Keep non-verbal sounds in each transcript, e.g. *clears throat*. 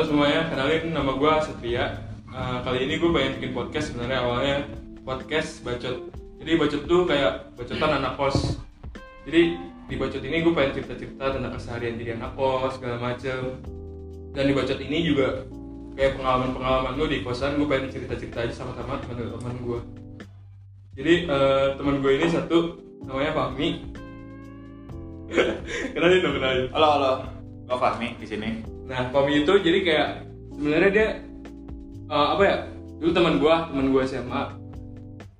Halo semuanya, kenalin nama gue Satria. Eh, kali ini gue pengen bikin podcast sebenarnya awalnya podcast bacot. Jadi bacot tuh kayak bacotan anak kos. Jadi di bacot ini gue pengen cerita-cerita tentang keseharian jadi anak kos segala macem. Dan di bacot ini juga kayak pengalaman-pengalaman gue di kosan gue pengen cerita-cerita aja sama-sama teman-teman gue. Jadi eh, teman gue ini satu namanya Fahmi. *laughs* kenalin dong kenalin. Halo halo, gue Fahmi di sini. Nah, Fahmi itu jadi kayak sebenarnya dia eh, apa ya? Dulu teman gua, teman gua SMA.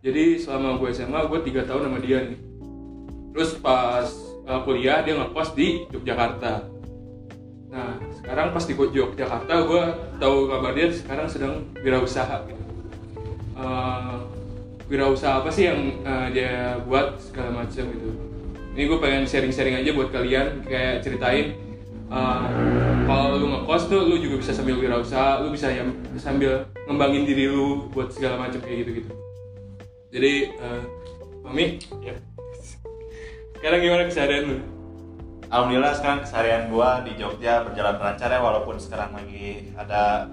Jadi selama gua SMA, gua tiga tahun sama dia nih. Terus pas eh, kuliah dia ngekos di Yogyakarta. Nah, sekarang pas di Yogyakarta gua tahu kabar dia sekarang sedang wirausaha gitu. Eh, wirausaha apa sih yang eh, dia buat segala macam gitu. Ini gue pengen sharing-sharing aja buat kalian kayak ceritain uh, kalau lu ngekos tuh lu juga bisa sambil wirausaha, lu bisa yang sambil ngembangin diri lu buat segala macam kayak gitu gitu. Jadi, uh, mami, Ya. sekarang gimana keseharian lu? Alhamdulillah sekarang keseharian gua di Jogja berjalan lancar ya walaupun sekarang lagi ada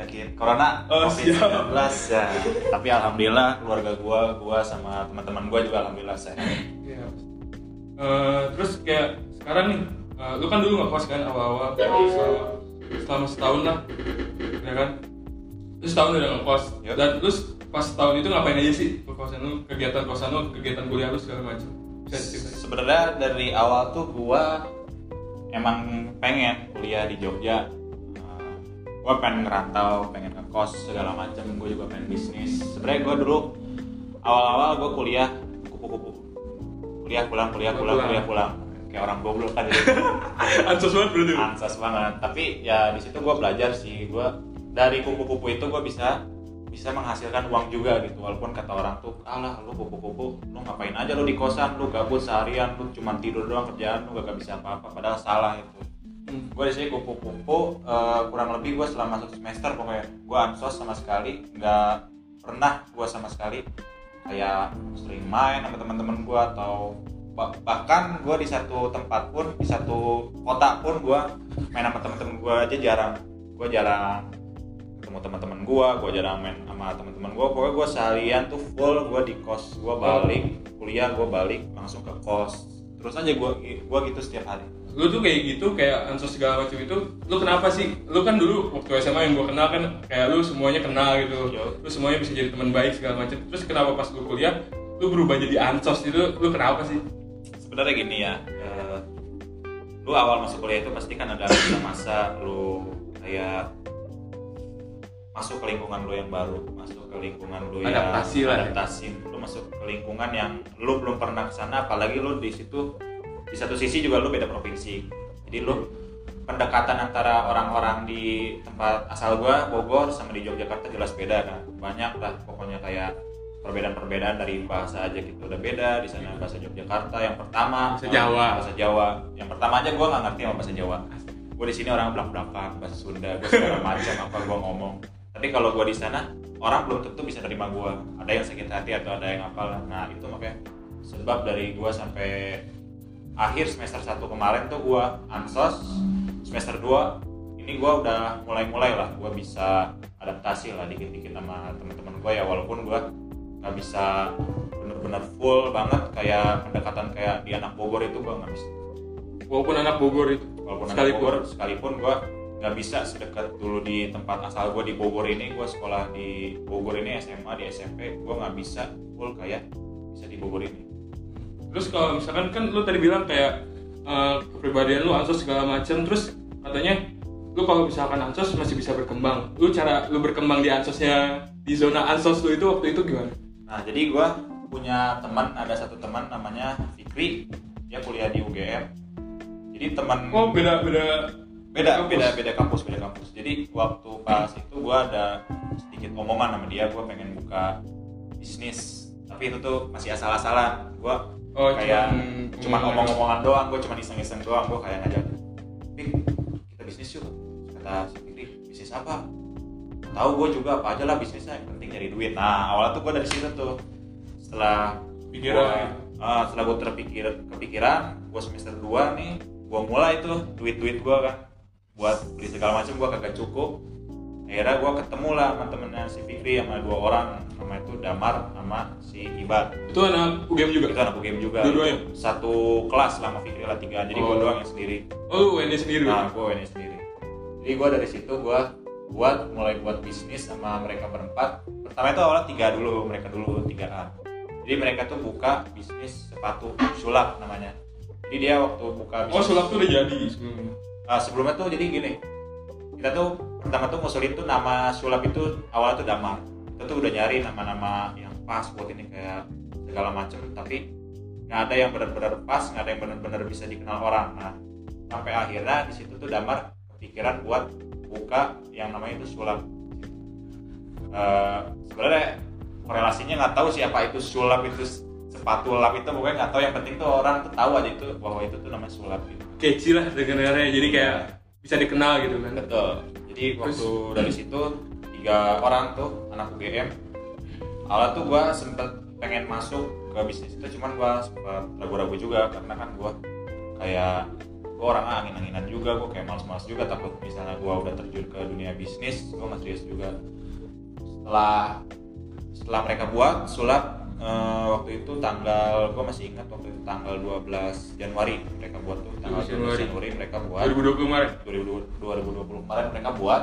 sakit corona Oh, COVID-19 ya. Tapi alhamdulillah keluarga gua, gua sama teman-teman gua juga alhamdulillah sehat. Ya. Uh, terus kayak sekarang nih, uh, lu kan dulu ngekos kan awal-awal, selama, selama setahun lah, ya kan? Terus setahun udah ngekos, Yep. dan terus pas setahun itu ngapain aja sih? Kosan lu, kegiatan kosan lu, kegiatan kuliah lu segala macam. Sebenarnya dari awal tuh gua emang pengen kuliah di Jogja. Uh, gua pengen ngerantau, pengen ngekos segala macam. Gue juga pengen bisnis. Sebenarnya gua dulu awal-awal gua kuliah kupu-kupu. Kuliah pulang, kuliah pulang, pulang. kuliah pulang. Kayak orang goblok kan itu. *laughs* Ansos banget berarti. lu? Ansas banget. Tapi ya di situ gua belajar sih. Gua dari kupu-kupu itu gua bisa bisa menghasilkan uang juga gitu walaupun kata orang tuh alah lu kupu-kupu lu ngapain aja lu di kosan lu gabut seharian lu cuma tidur doang kerjaan lu gak bisa apa-apa padahal salah itu Hmm. gue di sini kupu-kupu eh, kurang lebih gue setelah masuk semester pokoknya gue ansos sama sekali nggak pernah gue sama sekali kayak sering main sama teman-teman gue atau bahkan gue di satu tempat pun di satu kota pun gue main sama teman-teman gue aja jarang. Gue jarang ketemu teman-teman gue gue jarang main sama teman-teman gue pokoknya gue seharian tuh full gue di kos gue balik kuliah gue balik langsung ke kos. Terus aja gue gue gitu setiap hari. Lu tuh kayak gitu kayak ansos segala macam itu lu kenapa sih? Lu kan dulu waktu SMA yang gua kenal kan kayak lu semuanya kenal gitu. Yo. lu semuanya bisa jadi teman baik segala macam. Terus kenapa pas lu kuliah lu berubah jadi ansos itu lu kenapa sih sebenarnya gini ya eh, lu awal masuk kuliah itu pasti kan ada masa lu kayak masuk ke lingkungan lu yang baru masuk ke lingkungan lu yang Adaptasi lah ya. adaptasi. Lu masuk ke lingkungan yang lu belum pernah ke sana apalagi lu di situ di satu sisi juga lu beda provinsi. Jadi lu pendekatan antara orang-orang di tempat asal gua Bogor sama di Yogyakarta jelas beda kan. Banyak lah pokoknya kayak perbedaan-perbedaan dari bahasa aja gitu. Udah beda di sana bahasa Yogyakarta yang pertama Bahasa Jawa. bahasa Jawa. Yang pertama aja gua nggak ngerti apa bahasa Jawa. Gue di sini orang belak belakan bahasa Sunda gue segala *laughs* macam apa gua ngomong. Tapi kalau gua di sana orang belum tentu bisa terima gua. Ada yang sakit hati atau ada yang apalah nah itu makanya sebab dari gua sampai akhir semester 1 kemarin tuh gua ansos semester 2 ini gua udah mulai-mulai lah gua bisa adaptasi lah dikit-dikit sama teman-teman gua ya. Walaupun gua nggak bisa bener-bener full banget kayak pendekatan kayak di anak Bogor itu gua nggak bisa. Walaupun anak Bogor itu walaupun anak Sekalipun. Bogor sekalipun gua nggak bisa sedekat dulu di tempat asal gua di Bogor ini gua sekolah di Bogor ini SMA di SMP gua nggak bisa full kayak bisa di Bogor ini. Terus kalau misalkan kan lu tadi bilang kayak eh, kepribadian lu ansos segala macam terus katanya lu kalau misalkan ansos masih bisa berkembang. Lu cara lu berkembang di ansosnya di zona ansos lu itu waktu itu gimana Nah, jadi gua punya teman, ada satu teman namanya Fikri, dia kuliah di UGM. Jadi teman oh beda beda beda kampus. beda beda kampus, beda kampus. Jadi waktu pas itu gua ada sedikit omongan sama dia, gua pengen buka bisnis. Tapi itu tuh masih asal-asalan. Gua oh kayak cuman- cuma omong-omongan doang, gua cuma iseng-iseng doang, gua kayak ngajak, Fik, kita bisnis yuk. Kata si Fikri, bisnis apa? Tahu gue juga apa aja lah bisnisnya, yang penting nyari duit. Nah awalnya tuh gue dari situ tuh. Setelah Pikiran. gua- ah, setelah gue terpikir kepikiran, gue semester 2 nih, gue mulai tuh duit-duit gue kan. buat beli segala macam gue kagak cukup akhirnya gue ketemu lah sama temennya si Fikri sama dua orang nama itu Damar sama si Ibat Itu anak UGM juga. itu anak game juga Dua-duanya? satu kelas lah sama Fikri lah tiga jadi gue Oh. doang yang sendiri Oh, lu WNI sendiri. nah gue ini sendiri jadi gue dari situ gue buat mulai buat bisnis sama mereka berempat. Pertama itu awalnya tiga dulu mereka dulu tiga A. Jadi mereka tuh buka bisnis sepatu sulap namanya. Jadi dia waktu buka Oh, bisnis sulap tuh udah jadi sebelumnya. Ah, sebelumnya tuh jadi gini. Kita tuh pertama tuh ngusulin tuh nama sulap itu awalnya tuh damar. Kita tuh udah nyari nama-nama yang pas buat ini kayak segala macem. Tapi nggak ada yang benar-benar pas nggak ada yang benar-benar bisa dikenal orang. Nah sampai akhirnya di situ tuh damar kepikiran buat buka yang namanya itu sulap Eh, sebenarnya korelasinya nggak tahu siapa itu sulap itu sepatu lap itu pokoknya nggak tahu yang penting tuh orang tuh tahu aja itu bahwa itu tuh namanya sulap gitu Keci lah sebenarnya. Jadi kayak bisa dikenal gitu kan. Betul. Jadi waktu dari situ tiga orang tuh anak UGM. Awalnya tuh gua sempet pengen masuk ke bisnis itu, cuman gua sempet ragu-ragu juga karena kan gua kayak gua orang angin-anginan juga, gua kayak males-males juga takut misalnya gua udah terjun ke dunia bisnis, gua masih serius juga. Setelah setelah mereka buat sulap eh, waktu itu tanggal gua masih ingat waktu itu tanggal 12 Januari mereka buat tuh tanggal 12 Januari. Januari mereka buat 2020 kemarin. 2020 kemarin mereka buat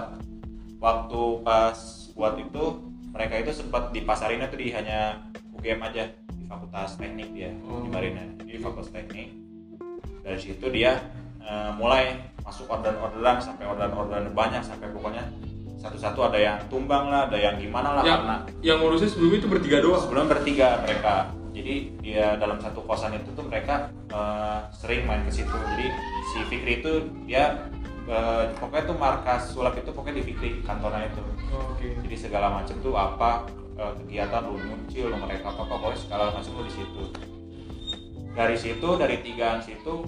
waktu pas buat itu mereka itu sempat dipasarinnya tuh di hanya UGM aja di Fakultas Teknik dia Oh. di Marina di Fakultas Teknik dari situ dia eh, mulai masuk orderan-orderan sampai orderan-orderan banyak sampai pokoknya satu-satu ada yang tumbang lah ada yang gimana lah Yang, karena yang ngurusnya sebelumnya itu bertiga doang. sebelum bertiga mereka jadi dia dalam satu kosan itu tuh mereka eh, sering main ke situ jadi si Fikri itu dia eh, pokoknya tuh markas sulap itu pokoknya di Fikri kantornya itu Oh, Oke. jadi segala macam tuh apa eh, kegiatan lu muncul lu mereka apa pokoknya segala macam lu di situ dari situ dari tigaan situ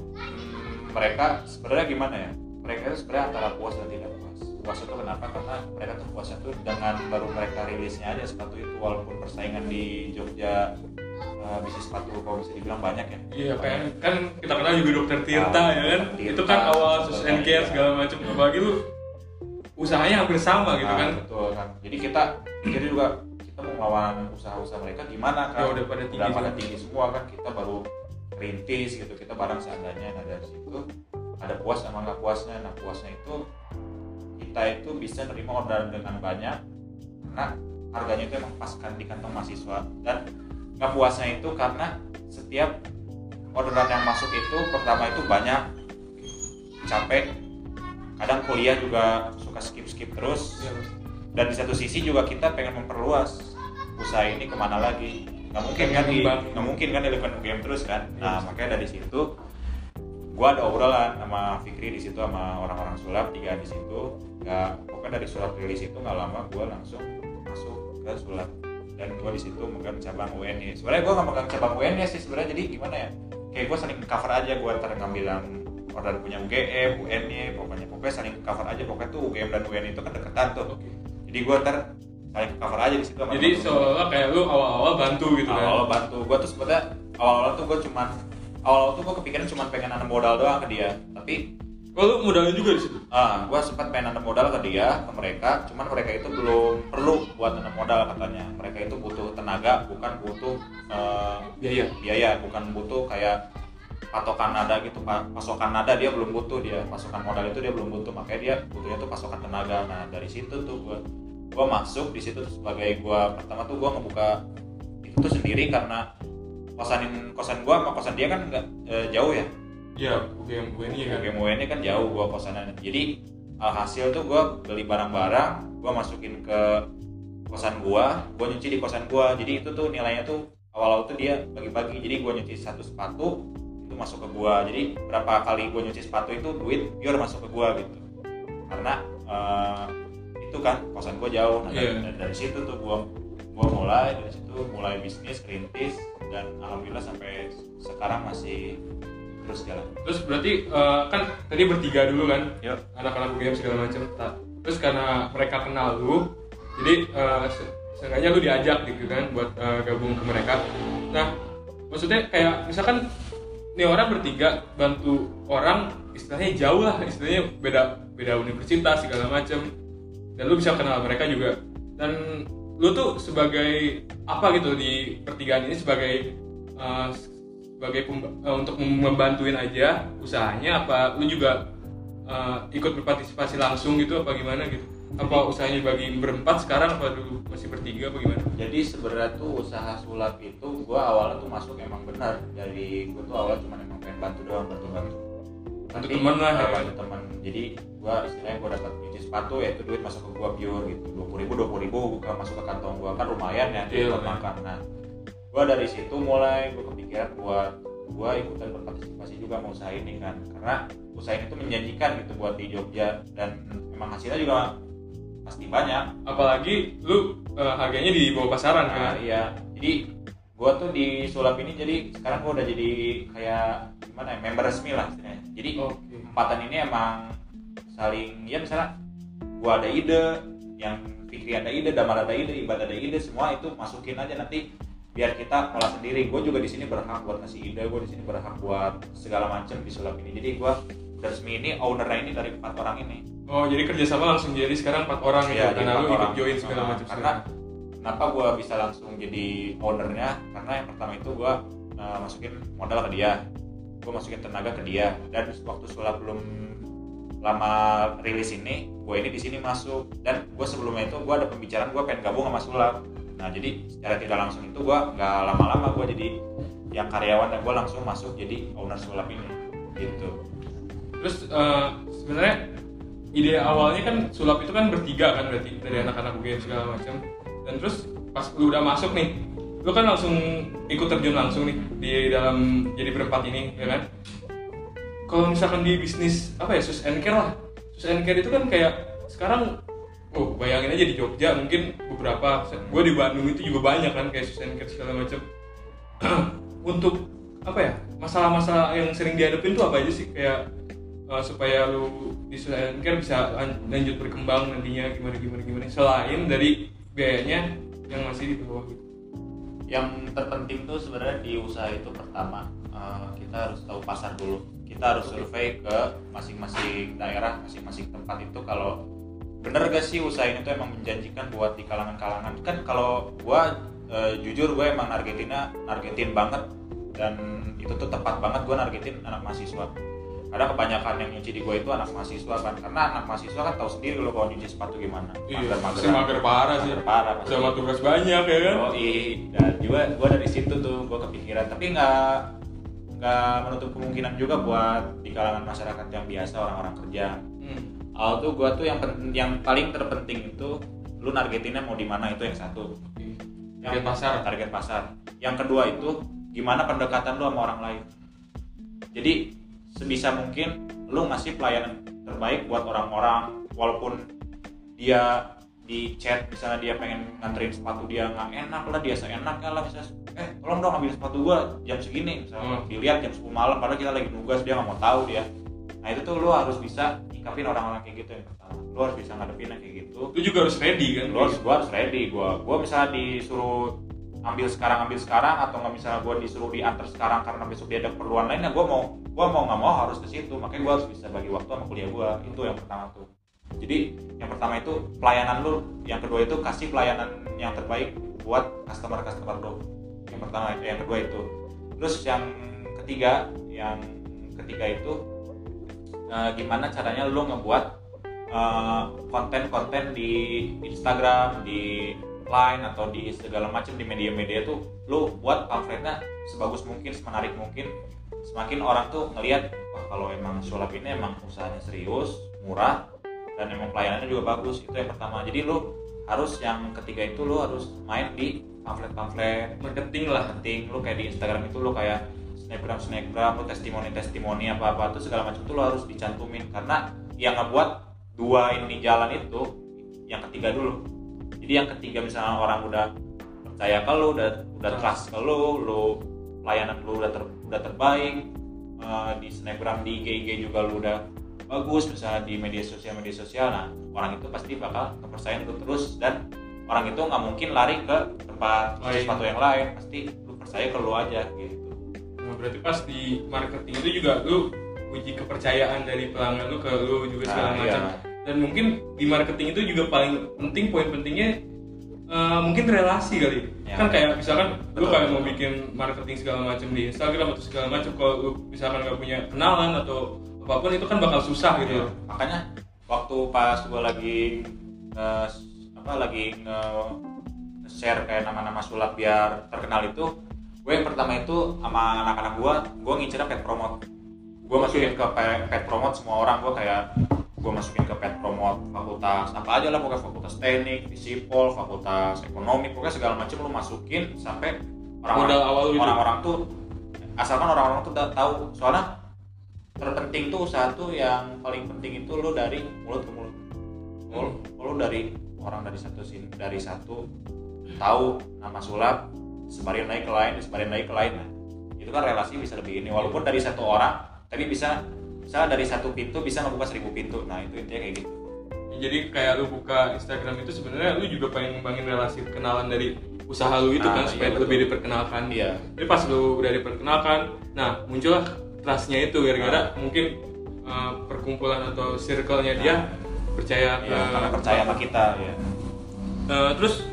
mereka sebenarnya gimana ya? Mereka itu sebenarnya antara puas dan tidak puas. Puas itu kenapa? Karena mereka tuh puasnya tuh dengan baru mereka rilisnya aja sepatu itu walaupun persaingan di Jogja eh, bisnis sepatu kalau bisa dibilang banyak ya. Iya kan, kan kita kenal juga dokter Tirta Ah, ya kan. Tirta, itu kan awal and care segala macam. Apalagi lu usahanya hampir sama gitu Nah, kan. betul kan. Jadi kita jadi juga kita mau melawan usaha-usaha mereka gimana kan? Ya, udah pada tinggi udah pada tinggi semua kan? Kita baru rintis gitu kita barang seadanya. Nah dari situ ada puas sama nggak puasnya. Nah puasnya itu kita itu bisa nerima orderan dengan banyak karena harganya itu emang pas kan di kantong mahasiswa. Dan nggak puasnya itu karena setiap orderan yang masuk itu pertama itu banyak capek. Kadang kuliah juga suka skip skip terus. Iya, dan di satu sisi juga kita pengen memperluas usaha ini ke mana lagi nggak mungkin kan di nggak mungkin kan di event game terus kan. Iya. nah makanya dari situ gua ada obrolan sama Fikri di situ sama orang-orang sulap tiga di situ. Nggak pokoknya dari sulap rilis itu nggak lama gua langsung masuk ke sulap. Dan gua di situ megang cabang UNY sebenarnya gua nggak megang cabang UNY sih sebenarnya jadi gimana ya? Kayak gua saling cover aja gua ntar ngambil yang order punya UGM, UNY, pokoknya. Pokoknya saling cover aja pokoknya tuh UGM dan UNY itu kan deketan tuh. Jadi gue ntar saling cover aja di situ Jadi temen-temen. seolah kayak lu awal-awal bantu gitu kan. awal bantu. Gue tuh sebenarnya awal-awal tuh gue cuman awal tuh gue kepikiran cuma pengen nanam modal doang ke dia. Tapi Oh, lu modalnya juga di situ. ah gue sempat pengen nanam modal ke dia ke mereka. Cuman mereka itu belum perlu buat nanam modal katanya. Mereka itu butuh tenaga bukan butuh eh, Biaya. biaya. Bukan butuh kayak patokan nada gitu pa- pasokan nada dia belum butuh dia. Pasokan modal itu dia belum butuh. Makanya dia butuhnya tuh pasokan tenaga. Nah dari situ tuh gua gua masuk di situ sebagai gua pertama tuh gua ngebuka itu tuh sendiri karena kosanin kosan gua sama kosan dia kan nggak eh, jauh ya Iya, UGM UNI ya kan. Ini kan jauh gua kosannya. Jadi hasil tuh gua beli barang-barang, gua masukin ke kosan gua, gua nyuci di kosan gua. Jadi itu tuh nilainya tuh awal-awal tuh dia bagi-bagi. Jadi gua nyuci satu sepatu itu masuk ke gua. Jadi berapa kali gua nyuci sepatu itu duit pure masuk ke gua gitu. Karena eh, itu kan kosan gua jauh. Nah, dari, Iya. dari- dari situ tuh gua gua mulai dari situ mulai bisnis rintis dan alhamdulillah sampai sekarang masih terus jalan. Terus berarti eh, kan tadi bertiga dulu kan, Yuk. anak-anak UGM segala macam. Terus karena mereka kenal lu, jadi eh, se- seenggaknya lu diajak gitu kan buat eh, gabung ke mereka. Nah, maksudnya kayak misalkan nih orang bertiga bantu orang istilahnya jauh lah istilahnya beda beda universitas segala macem dan lu bisa kenal mereka juga. Dan lu tuh sebagai apa gitu di pertigaan ini sebagai uh, sebagai uh, untuk membantuin aja usahanya apa lu juga uh, ikut berpartisipasi langsung gitu apa gimana gitu? Apa usahanya bagi berempat sekarang apa dulu masih bertiga apa gimana? Jadi sebenarnya tuh usaha sulap itu gua awalnya tuh masuk emang benar. Dari gua tuh awalnya cuma emang pengen bantu doang bantu bantu Bantu temen lah, ya. bantu teman jadi gua istilahnya gua dapat cuci sepatu ya itu duit masuk ke gua pure gitu. Dua puluh ribu dua puluh ribu masuk ke kantong gua. Kan lumayan ya Iya, buat makan. Nah gua dari situ mulai gua kepikiran buat gua ikutan berpartisipasi juga mau usaha ini kan. Karena usaha ini tuh menjanjikan gitu buat di Jogja. Dan emang hasilnya juga pasti banyak. Apalagi lu uh, harganya di bawah pasaran Nah, kan? iya. Jadi gua tuh di sulap ini jadi sekarang gua udah jadi kayak gimana ya member resmi lah istilahnya. Jadi oke empatan ini emang saling ya misalnya gua ada ide, yang Fikri ada ide, Damar ada ide, Ibad ada ide, semua itu masukin aja nanti biar kita olah sendiri. Gue juga di sini berhak buat ngasih ide, gue di sini berhak buat segala macam di sulap ini. Jadi gua resmi ini ownernya ini dari empat orang ini. Oh jadi kerjasama langsung jadi sekarang empat orang gitu jadi karena lu ikut join segala macam karena kenapa gue bisa langsung jadi ownernya? Karena yang pertama itu gue masukin modal ke dia. Gue masukin tenaga ke dia. Dan waktu sulap belum lama rilis ini gue ini di sini masuk. Dan gue sebelumnya itu gue ada pembicaraan gue pengen gabung sama sulap. Nah jadi secara tidak langsung itu gue nggak lama-lama gue jadi yang karyawan dan gue langsung masuk jadi owner sulap ini. Gitu. Terus eh, sebenarnya ide awalnya kan sulap itu kan bertiga kan berarti dari anak-anak gue segala macam dan terus pas lu udah masuk nih lu kan langsung ikut terjun langsung nih di dalam jadi berempat ini ya kan? Kalau misalkan di bisnis apa ya sus and care lah. Sus and care itu kan kayak sekarang oh bayangin aja di Jogja mungkin beberapa gue di Bandung itu juga banyak kan kayak sus and care segala macam *clears throat* untuk apa ya masalah-masalah yang sering dihadapin tuh apa aja sih? Kayak uh, supaya lu di sus and care bisa lan- lanjut berkembang nantinya gimana gimana gimana selain dari biayanya yang masih di bawah gitu. Yang terpenting tuh sebenarnya di usaha itu pertama eh, kita harus tahu pasar dulu. Kita harus survei ke masing-masing daerah masing-masing tempat itu kalau bener gak sih usaha ini tuh emang menjanjikan buat di kalangan-kalangan? Kan kalau gua eh, jujur gue emang nargetinnya nargetin banget dan itu tuh tepat banget gua nargetin anak mahasiswa karena kebanyakan yang nyuci di gua itu anak mahasiswa kan karena anak mahasiswa kan tahu sendiri lo kalau nyuci sepatu gimana iya masih mager parah sih Mager parah pasti. sama tugas banyak ya kan Oh dan juga gue dari situ tuh gue kepikiran tapi nggak nggak menutup kemungkinan juga buat di kalangan masyarakat yang biasa orang-orang kerja. Hmm. Awal tuh gue tuh yang pen- yang paling terpenting itu lu nargetinnya mau di mana itu yang satu. Target pasar. Target pasar. Yang kedua itu gimana pendekatan lu sama orang lain. Jadi sebisa mungkin lu ngasih pelayanan terbaik buat orang-orang walaupun dia di chat misalnya dia pengen nganterin sepatu dia nggak enak lah dia seenaknya lah bisa eh tolong dong ambil sepatu gua jam segini misalnya. Hmm. dilihat jam 10 malam padahal kita lagi nugas dia nggak mau tahu dia. Nah itu tuh lu harus bisa nyikapin orang-orang kayak gitu yang pertama. Lu harus bisa ngadepin yang kayak gitu. Lu juga harus ready kan? Lu harus gua harus ready. Gua gua misalnya disuruh ambil sekarang ambil sekarang atau nggak misalnya gua disuruh diantar sekarang karena besok dia ada keperluan lain ya gua mau gua mau nggak mau harus ke situ makanya gua harus bisa bagi waktu sama kuliah gua. Itu yang pertama tuh. Jadi yang pertama itu pelayanan lu. Yang kedua itu kasih pelayanan yang terbaik buat customer customer lu. Yang pertama itu yang kedua itu. Terus yang ketiga yang ketiga itu eh, gimana caranya lu ngebuat eh, konten-konten di Instagram di Line atau di segala macam di media-media tuh lu buat pamfletnya sebagus mungkin semenarik mungkin semakin orang tuh ngelihat wah kalau emang sulap ini emang usahanya serius murah dan emang pelayanannya juga bagus itu yang pertama. Jadi lu harus yang ketiga itu lu harus main di pamflet-pamflet marketing lah penting lu kayak di Instagram itu lu kayak snapgram snapgram lu testimoni testimoni apa apa tuh segala macam tuh lu harus dicantumin. Karena yang ngebuat dua ini jalan itu yang ketiga dulu. Jadi yang ketiga misalnya orang udah percaya ke lu udah udah trust ke lu lu pelayanan lu udah ter, udah terbaik eh, di snapgram di IG IG juga lu udah bagus misalnya di media sosial media sosial nah orang itu pasti bakal kepercayaan lu terus dan orang itu nggak mungkin lari ke tempat Lain. sepatu yang lain pasti lu percaya ke lu aja gitu Oh, berarti pas di marketing itu juga lu uji kepercayaan dari pelanggan lu ke lu juga segala Nah, macam iya. dan mungkin di marketing itu juga paling penting poin pentingnya eh, mungkin relasi kali Ya. kan kayak misalkan lu kayak mau bikin marketing segala macam di Instagram atau segala macam kalau misalkan nggak punya kenalan atau apa pun itu kan bakal susah gitu Iya. makanya waktu pas gue lagi nge, apa lagi nge, share kayak nama-nama sulap biar terkenal itu gue yang pertama itu sama anak-anak gue gue ngincernya pet promote gue masukin ke pet, pet promote semua orang gue kayak gue masukin ke pet promote fakultas apa aja lah pokoknya fakultas teknik visipol fakultas ekonomi pokoknya segala macam lu masukin sampai orang-orang orang-orang tuh asalkan orang-orang tuh udah tahu. Soalnya terpenting tuh usaha tuh yang paling penting itu lu dari mulut ke mulut. Lu, lu dari orang dari satu sin dari satu tahu nama sulap sebarin lagi ke lain sebarin lagi ke lain. Nah, itu kan relasi bisa lebih ini. Walaupun dari satu orang tapi bisa misalnya dari satu pintu bisa ngebuka seribu pintu nah itu intinya kayak gitu jadi kayak lu buka Instagram itu sebenarnya lu juga pengen ngembangin relasi kenalan dari usaha lu itu Nah, kan iya, supaya betul. lebih diperkenalkan Iya. jadi pas lu udah diperkenalkan nah muncullah trustnya itu gara-gara mungkin uh, perkumpulan atau circle-nya dia Nah. percaya ya, ke karena percaya sama kita ya Uh, terus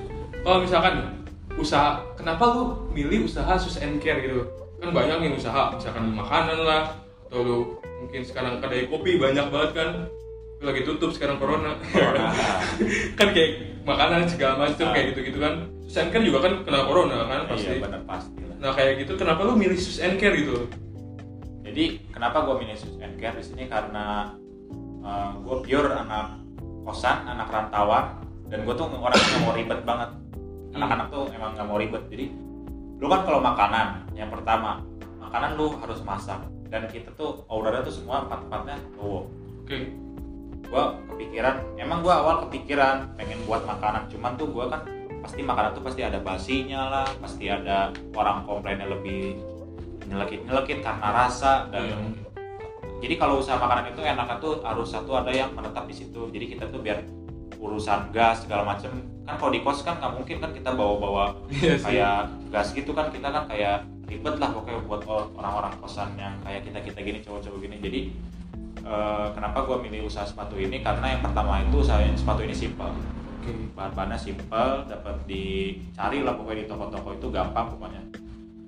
kalau misalkan usaha kenapa lu milih usaha sus and care gitu kan banyak nih usaha misalkan makanan lah atau lu mungkin sekarang kedai kopi banyak banget kan? Lagi tutup sekarang corona. *laughs* Kan kayak makanan segala macam kayak gitu gitu kan. Sus and care juga kan kena corona kan pasti. iya benar pasti lah. nah kayak gitu kenapa lu milih sus and care gitu? Jadi kenapa gue milih sus and care? Di sini karena gue pure anak kosan, anak rantauan, dan gue tuh orang yang nggak mau ribet banget. Anak-anak tuh emang nggak mau ribet. Jadi lu kan kalau makanan, yang pertama makanan lu harus masak dan kita tuh ordernya tuh semua empat empatnya cowok. oke Gue kepikiran, emang gue awal kepikiran pengen buat makanan, cuman tuh gue kan pasti makanan tuh pasti ada basinya lah, pasti ada orang komplainnya lebih nyelekit nyelekit karena rasa dan Iya. jadi kalau usaha makanan itu enaknya tuh harus satu ada yang menetap di situ jadi kita tuh biar urusan gas segala macem kan kalau di kos kan nggak mungkin kan kita bawa-bawa Iya sih. kayak gas gitu kan kita kan kayak ribet lah pokoknya buat or- orang-orang kosan yang kayak kita kita gini cowok-cowok gini. Jadi eh, kenapa gue milih usaha sepatu ini? Karena yang pertama itu usaha sepatu ini simple oke. Bahan-bahannya simple dapat dicari lah pokoknya di toko-toko itu gampang pokoknya.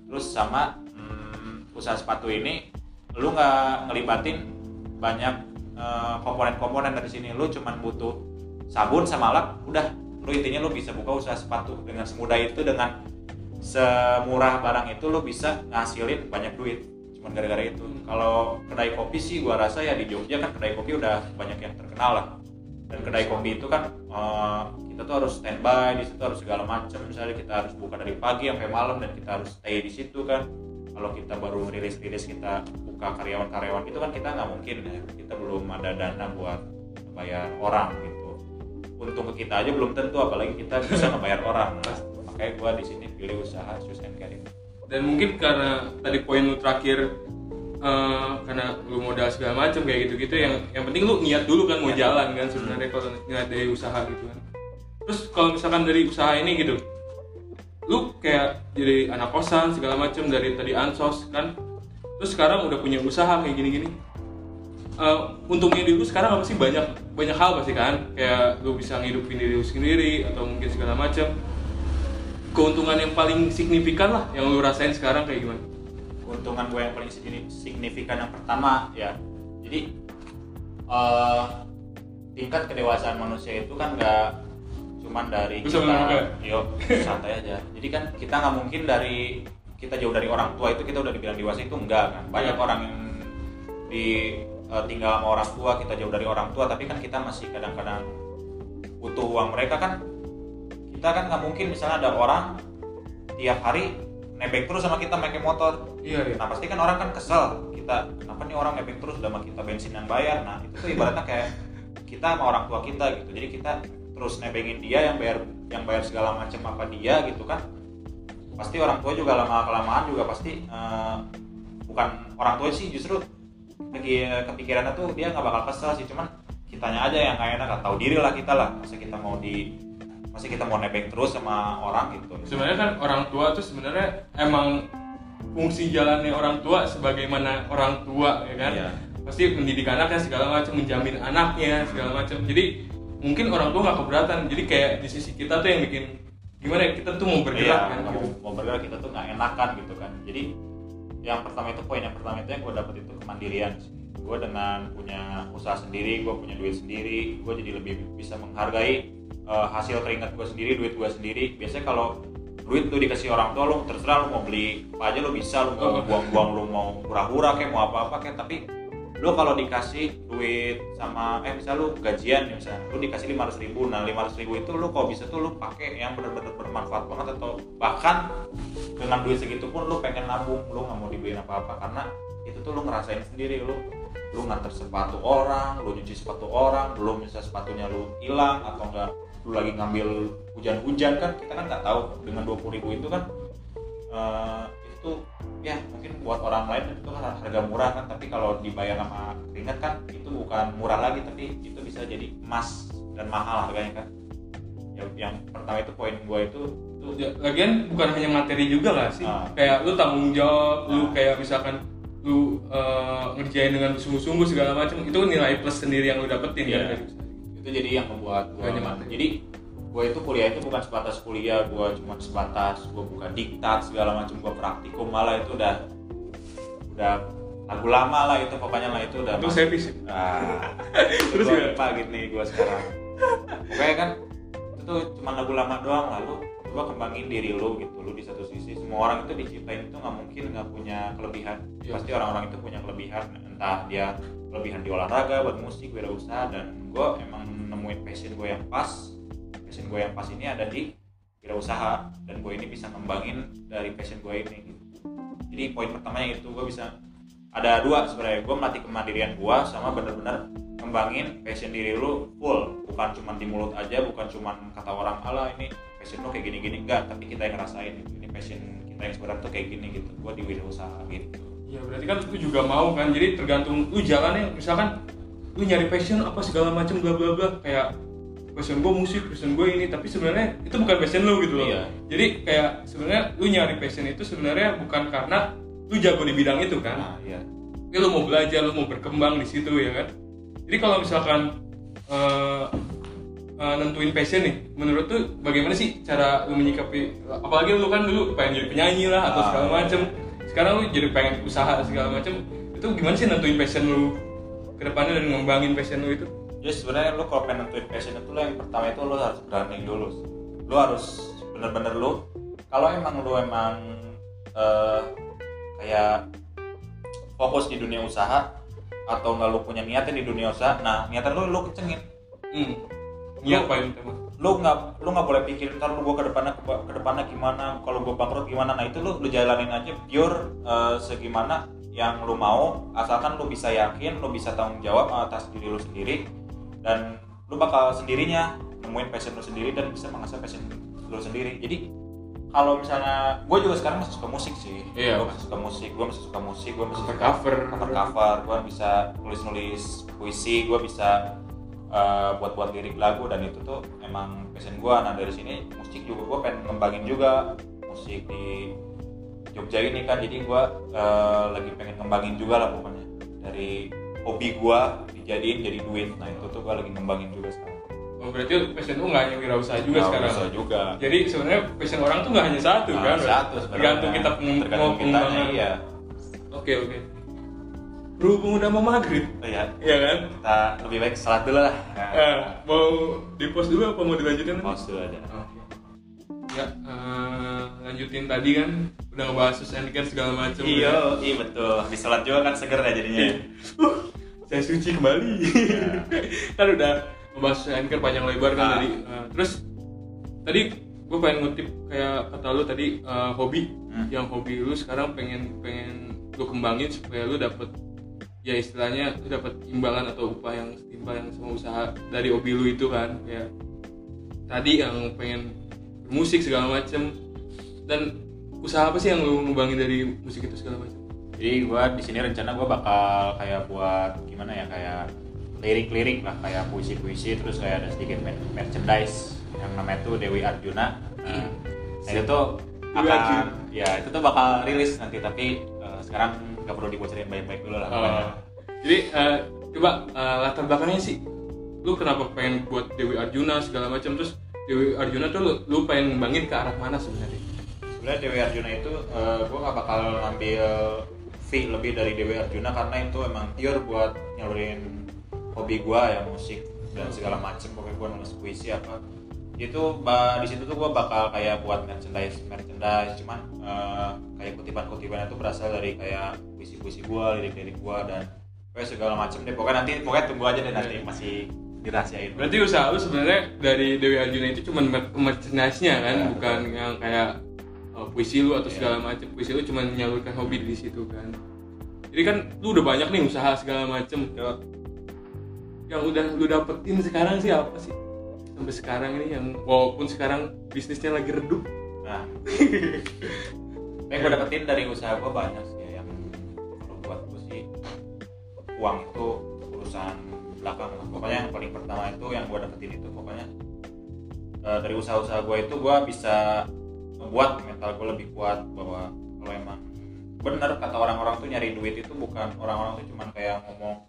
Terus sama hmm, usaha sepatu ini lu nggak ngelibatin banyak eh, komponen-komponen dari sini. Lu cuman butuh sabun sama lap udah. Lu intinya lu bisa buka usaha sepatu dengan semudah itu dengan semurah barang itu lu bisa ngasilin banyak duit cuman gara-gara itu. Kalau kedai kopi sih gua rasa ya di Jogja kan kedai kopi udah banyak yang terkenal lah. Dan kedai kopi itu kan eh, kita tuh harus standby di situ harus segala macam misalnya kita harus buka dari pagi sampai malam dan kita harus stay di situ kan. Kalau kita baru rilis rilis kita buka karyawan-karyawan itu kan kita nggak mungkin ya. Kita belum ada dana buat bayar orang gitu. Untung ke kita aja belum tentu apalagi kita bisa ngebayar orang. Nah, makanya gua di sini pilih usaha shoes and care ini dan mungkin karena tadi poin lu terakhir eh, karena lu modal segala macam kayak gitu-gitu yang yang penting lu niat dulu kan mau Niat. jalan kan sebenarnya kalau niat dari usaha gitu kan. Terus kalau misalkan dari usaha ini gitu lu kayak jadi anak kosan segala macam dari tadi ansos kan terus sekarang udah punya usaha kayak gini-gini. Eh, untungnya di lu sekarang apa sih? Banyak banyak hal pasti kan? Kayak lu bisa ngidupin diri lu sendiri atau mungkin segala macam keuntungan yang paling signifikan lah yang lu rasain sekarang kayak gimana? Keuntungan gue yang paling signi- signifikan yang pertama ya. Jadi eh, tingkat kedewasaan manusia itu kan nggak cuman dari Bisa nggak? yuk santai aja. Jadi kan kita nggak mungkin dari kita jauh dari orang tua itu kita udah dibilang dewasa itu enggak kan. Banyak Iya. orang yang di eh, tinggal sama orang tua kita jauh dari orang tua tapi kan kita masih kadang-kadang butuh uang mereka kan kita kan nggak mungkin misalnya ada orang tiap hari nebeng terus sama kita pakai motor iya iya Nah pasti kan orang kan kesel kita kenapa nih orang nebeng terus udah sama kita bensin yang bayar. Nah itu tuh ibaratnya kayak kita sama orang tua kita gitu. Jadi kita terus nebengin dia yang bayar yang bayar segala macam apa dia gitu kan. Pasti orang tua juga lama kelamaan juga pasti eh, bukan orang tua sih justru lagi kepikirannya tuh dia nggak bakal kesel sih cuman kitanya aja yang kayak enak nggak tahu diri lah kita lah masa kita mau di masa kita mau nebeng terus sama orang gitu. Sebenarnya kan orang tua tuh sebenarnya emang fungsi jalannya orang tua sebagaimana orang tua ya kan? Iya. pasti mendidik anaknya segala macam menjamin anaknya segala macam. Jadi mungkin orang tua nggak keberatan. Jadi kayak di sisi kita tuh yang bikin gimana ya kita tuh mau bergerak Iya, kan mau, gitu. mau bergerak kita tuh nggak enakan gitu kan. Jadi yang pertama itu poin yang pertama itu yang gue dapet itu kemandirian gue dengan punya usaha sendiri gue punya duit sendiri gue jadi lebih bisa menghargai eh, hasil keringat gue sendiri duit gue sendiri. Biasanya kalau duit tuh dikasih orang tua lu terserah lu mau beli apa aja lu bisa lu mau Oh. buang-buang lu mau hura-hura kayak mau apa-apa kayak. Tapi lu kalau dikasih duit sama eh misal lu gajian ya misalnya lu dikasih lima ribu nah lima ribu itu lu kalau bisa tuh lu pakai yang benar-benar bermanfaat banget atau bahkan dengan duit segitu pun lu pengen nabung lu nggak mau dibeliin apa-apa. Karena itu tuh lu ngerasain sendiri lu lu nganter sepatu orang lu nyuci sepatu orang belum misal sepatunya lu hilang atau enggak lu lagi ngambil hujan-hujan kan kita kan nggak tahu dengan dua ribu itu kan eh, itu ya mungkin buat orang lain itu kan harga murah kan tapi kalau dibayar sama keringat kan itu bukan murah lagi tapi itu bisa jadi emas dan mahal harganya kan ya, yang pertama itu poin gue itu itu Ya, lagian bukan hanya materi juga gak sih Ah. kayak lu tanggung jawab lu Ah. kayak misalkan lu eh, ngerjain dengan sungguh-sungguh segala macam itu nilai plus sendiri yang lu dapetin Iya. kan usaha. Itu jadi yang membuat gue materi. jadi gue itu kuliah itu bukan sebatas kuliah gue cuma sebatas gue buka diktat segala macam gue praktikum. Malah itu udah udah lagu lama lah itu pokoknya lah itu udah itu masuk- service ya? Ah, *laughs* Terus terus gue lupa gitu nih gue sekarang. Pokoknya kan itu cuma lagu lama doang. Lalu gue kembangin diri lu gitu lu di satu sisi. Semua orang itu diciptain itu nggak mungkin nggak punya kelebihan. Iya. pasti orang-orang itu punya kelebihan. Entah dia kelebihan di olahraga buat musik wirausaha dan gue emang nemuin passion gue yang pas. Passion gue yang pas ini ada di wirausaha dan gue ini bisa ngembangin dari passion gue ini. Gitu. jadi poin pertamanya itu gue bisa ada dua sebenarnya. Gue melatih kemandirian gue sama bener-bener kembangin passion diri lu full. Bukan cuma di mulut aja bukan cuma kata orang ala ini passion lu kayak gini-gini. Enggak tapi kita yang ngerasain ini passion kita yang sebenarnya tuh kayak gini gitu. Gue di wirausaha gitu. Iya berarti kan lu juga mau kan? Jadi tergantung lu jalannya. Misalkan lu nyari passion apa segala macam bla bla bla. Kayak passion gue musik passion gue ini. Tapi sebenarnya itu bukan passion lu gitu loh. Iya. jadi kayak sebenarnya lu nyari passion itu sebenarnya bukan karena lu jago di bidang itu kan. Nah iya. Tapi lu mau belajar lu mau berkembang di situ ya kan? Jadi kalau misalkan eh, eh, nentuin passion nih menurut tuh bagaimana sih cara lu menyikapi apalagi lu kan dulu pengen jadi penyanyi lah atau Ah, segala iya. macem. Sekarang lu jadi pengen usaha segala macem. Itu gimana sih nentuin passion lu ke depannya dan ngembangin passion lu itu? Jadi sebenarnya lu kalau pengen nentuin passion itu lo yang pertama itu lo harus berani dulu. Lu harus bener-bener lu kalau emang lu emang eh, kayak fokus di dunia usaha atau nggak lu punya niatan di dunia usaha nah niatan lu lu kencengin. Hmm. Iya, apa yang lu nggak lu nggak boleh pikirin ntar lu gua ke depannya ke depannya gimana kalau gua bangkrut gimana. Nah itu lu lu jalanin aja pure eh, segimana yang lu mau asalkan lu bisa yakin lu bisa tanggung jawab atas diri lu sendiri dan lu bakal sendirinya nemuin passion lu sendiri dan bisa mengasah passion lu sendiri. Jadi kalau misalnya gue juga sekarang masih suka musik sih. Iya. gue masih suka musik gue masih suka musik gue masih suka Cover-cover. cover cover. Gue bisa nulis nulis puisi gue bisa buat buat lirik lagu dan itu tuh emang passion gue nah dari sini musik juga gue pengen ngembangin juga. Musik di Jogja ini kan jadi gue lagi pengen ngembangin juga lah pokoknya. Dari hobi gue dijadiin jadi duit. Nah itu tuh gue lagi ngembangin juga sekarang. Oh, berarti passion lu nggak hanya wirausaha juga Nah, sekarang? bisa juga. Jadi sebenarnya passion orang tuh nggak hanya satu Nah, kan? satu sebenarnya. Tergantung kita peng- tergantung mau pengembangan. iya. Oke oke. Berhubung udah mau maghrib. Oh, iya. Iya kan? Kita lebih baik salat dulu lah. Eh, mau di post dulu apa mau dilanjutin? pause dulu aja. Oke. Ya, eh, lanjutin tadi kan udah ngebahas susah kan segala macam. iya iya betul habis salat juga kan seger ya jadinya Uh, saya suci kembali. *laughs* kan udah ngebahas anchor panjang lebar kan Ah. tadi. Eh, terus tadi gue pengen ngutip kayak kata lu tadi eh, hobi, Hmm. yang hobi lu sekarang pengen pengen lu kembangin supaya lu dapet ya istilahnya lu dapet imbalan atau upah yang setimpal yang sama usaha dari hobi lu itu kan kayak tadi yang pengen musik segala macem dan usaha apa sih yang lu ngembangin dari musik itu segala macam? Jadi gua di sini rencana gua bakal kayak buat gimana ya kayak lirik-lirik lah kayak puisi-puisi terus kayak ada sedikit mer- merchandise. Yang namanya tuh Dewi Arjuna. Nah, nah itu tuh akan ya itu tuh bakal rilis nanti tapi eh, sekarang nggak perlu dibocorin baik-baik dulu lah. Oh. jadi eh, coba eh, latar belakangnya sih. Lu kenapa pengen buat Dewi Arjuna segala macam? Terus Dewi Arjuna tuh lu, lu pengen ngembangin ke arah mana sebenarnya sebenarnya Dewi Arjuna itu eh, gue nggak bakal ngambil fee lebih dari Dewi Arjuna karena itu emang pure buat nyalurin hobi gue ya musik dan segala macem. Pokoknya gue nulis puisi apa. Itu di situ tuh gue bakal kayak buat merchandise merchandise. Cuman eh, kayak kutipan-kutipan itu berasal dari kayak puisi-puisi gue lirik-lirik gue dan pokoknya segala macem deh. Pokoknya nanti pokoknya tunggu aja deh nanti masih dirahasiain. Berarti usaha lu sebenarnya dari Dewi Arjuna itu cuma mer- merchandise-nya kan Ya, bukan yang kayak eh, puisi lu atau Ya. segala macam puisi lu cuma menyalurkan hobi di situ kan jadi kan lu udah banyak nih usaha segala macem Yuk. yang udah lu dapetin sekarang sih apa sih sampai sekarang ini yang walaupun sekarang bisnisnya lagi redup Nah, yang gue dapetin dari usaha gue banyak sih ya, yang buat gue sih uang itu urusan belakang lah. Pokoknya yang paling pertama itu yang gue dapetin itu pokoknya eh, dari usaha-usaha gue itu gue bisa membuat mental gue lebih kuat bahwa kalau emang bener kata orang-orang tuh nyari duit itu bukan orang-orang tuh cuman kayak ngomong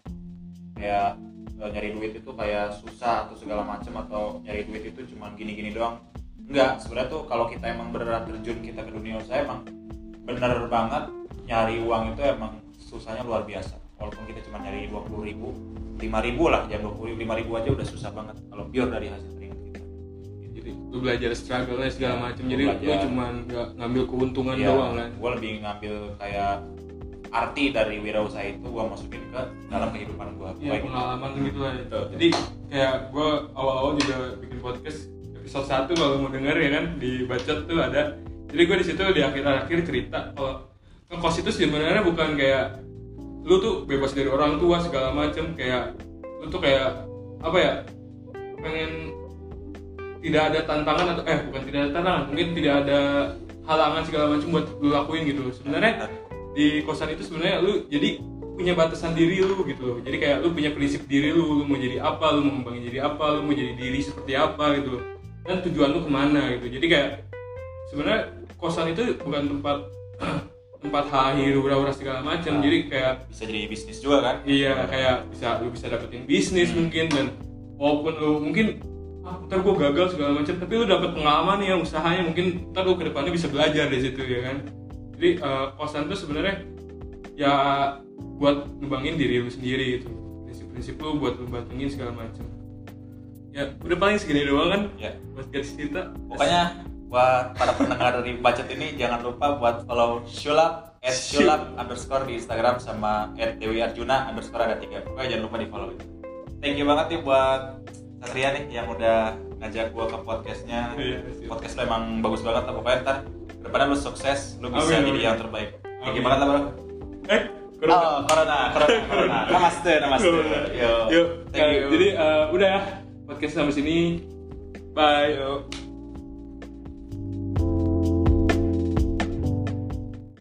kayak eh, nyari duit itu kayak susah atau segala macem atau nyari duit itu cuman gini-gini doang. Enggak sebenarnya tuh kalau kita emang beneran terjun kita ke dunia usaha emang bener banget nyari uang itu emang susahnya luar biasa. Walaupun kita cuma nyari dua puluh ribu lima ribu lah jam dua puluh lima ribu aja udah susah banget kalau pure dari hasil lu belajar struggle segala Ya, macam. lu jadi lu belajar. cuma nggak ngambil keuntungan Iya, doang kan? gue lebih ngambil kayak arti dari wirausaha itu gue masukin ke dalam kehidupan gue Iya pengalaman gitu lah. Betul. jadi kayak gue awal-awal juga bikin podcast episode 1 kalau mau denger ya kan? Di bacot tuh ada. Jadi gue di situ di akhir-akhir cerita kalau ngekos itu sebenarnya bukan kayak lu tuh bebas dari orang tua segala macem kayak lu tuh kayak apa ya pengen tidak ada tantangan atau eh bukan tidak ada tantangan mungkin tidak ada halangan segala macam buat lu lakuin gitu. Sebenarnya di kosan itu sebenarnya lu jadi punya batasan diri lu gitu loh. Jadi kayak lu punya prinsip diri lu lu mau jadi apa lu mau ngembangin jadi apa lu mau jadi diri seperti apa gitu loh. Dan tujuan lu ke mana gitu. Jadi kayak sebenarnya kosan itu bukan tempat *clears throat* tempat hahi hura-hura segala macam. Nah. jadi kayak bisa jadi bisnis juga kan? Iya kayak bisa lu bisa dapetin bisnis Hmm. mungkin dan walaupun lu mungkin ah ntar gua gagal segala macam. Tapi lu dapet pengalaman ya usahanya. Mungkin ntar lu ke depannya bisa belajar dari situ ya kan? Jadi eh, kosan tuh sebenarnya ya buat ngembangin diri lu sendiri gitu. Prinsip-prinsip lu buat lu segala macam. Ya udah paling segini doang kan? Ya. Buat garis cerita. Pokoknya buat para pendengar dari budget ini jangan lupa buat follow Shulap at Shulap underscore di Instagram sama at Dewi Arjuna underscore ada tiga. Pokoknya jangan lupa di follow. Itu thank you banget nih buat Satria nih yang udah ngajak gua ke podcastnya Iya, podcast lo emang bagus banget lah pokoknya ntar depannya lu sukses lu bisa Amin, jadi amin. yang terbaik Amin. banget lah bro eh corona. Oh, corona, corona, *laughs* corona. Namaste, namaste. Yo, Yuk, thank you. jadi eh, udah ya podcast sampai sini bye Yuk.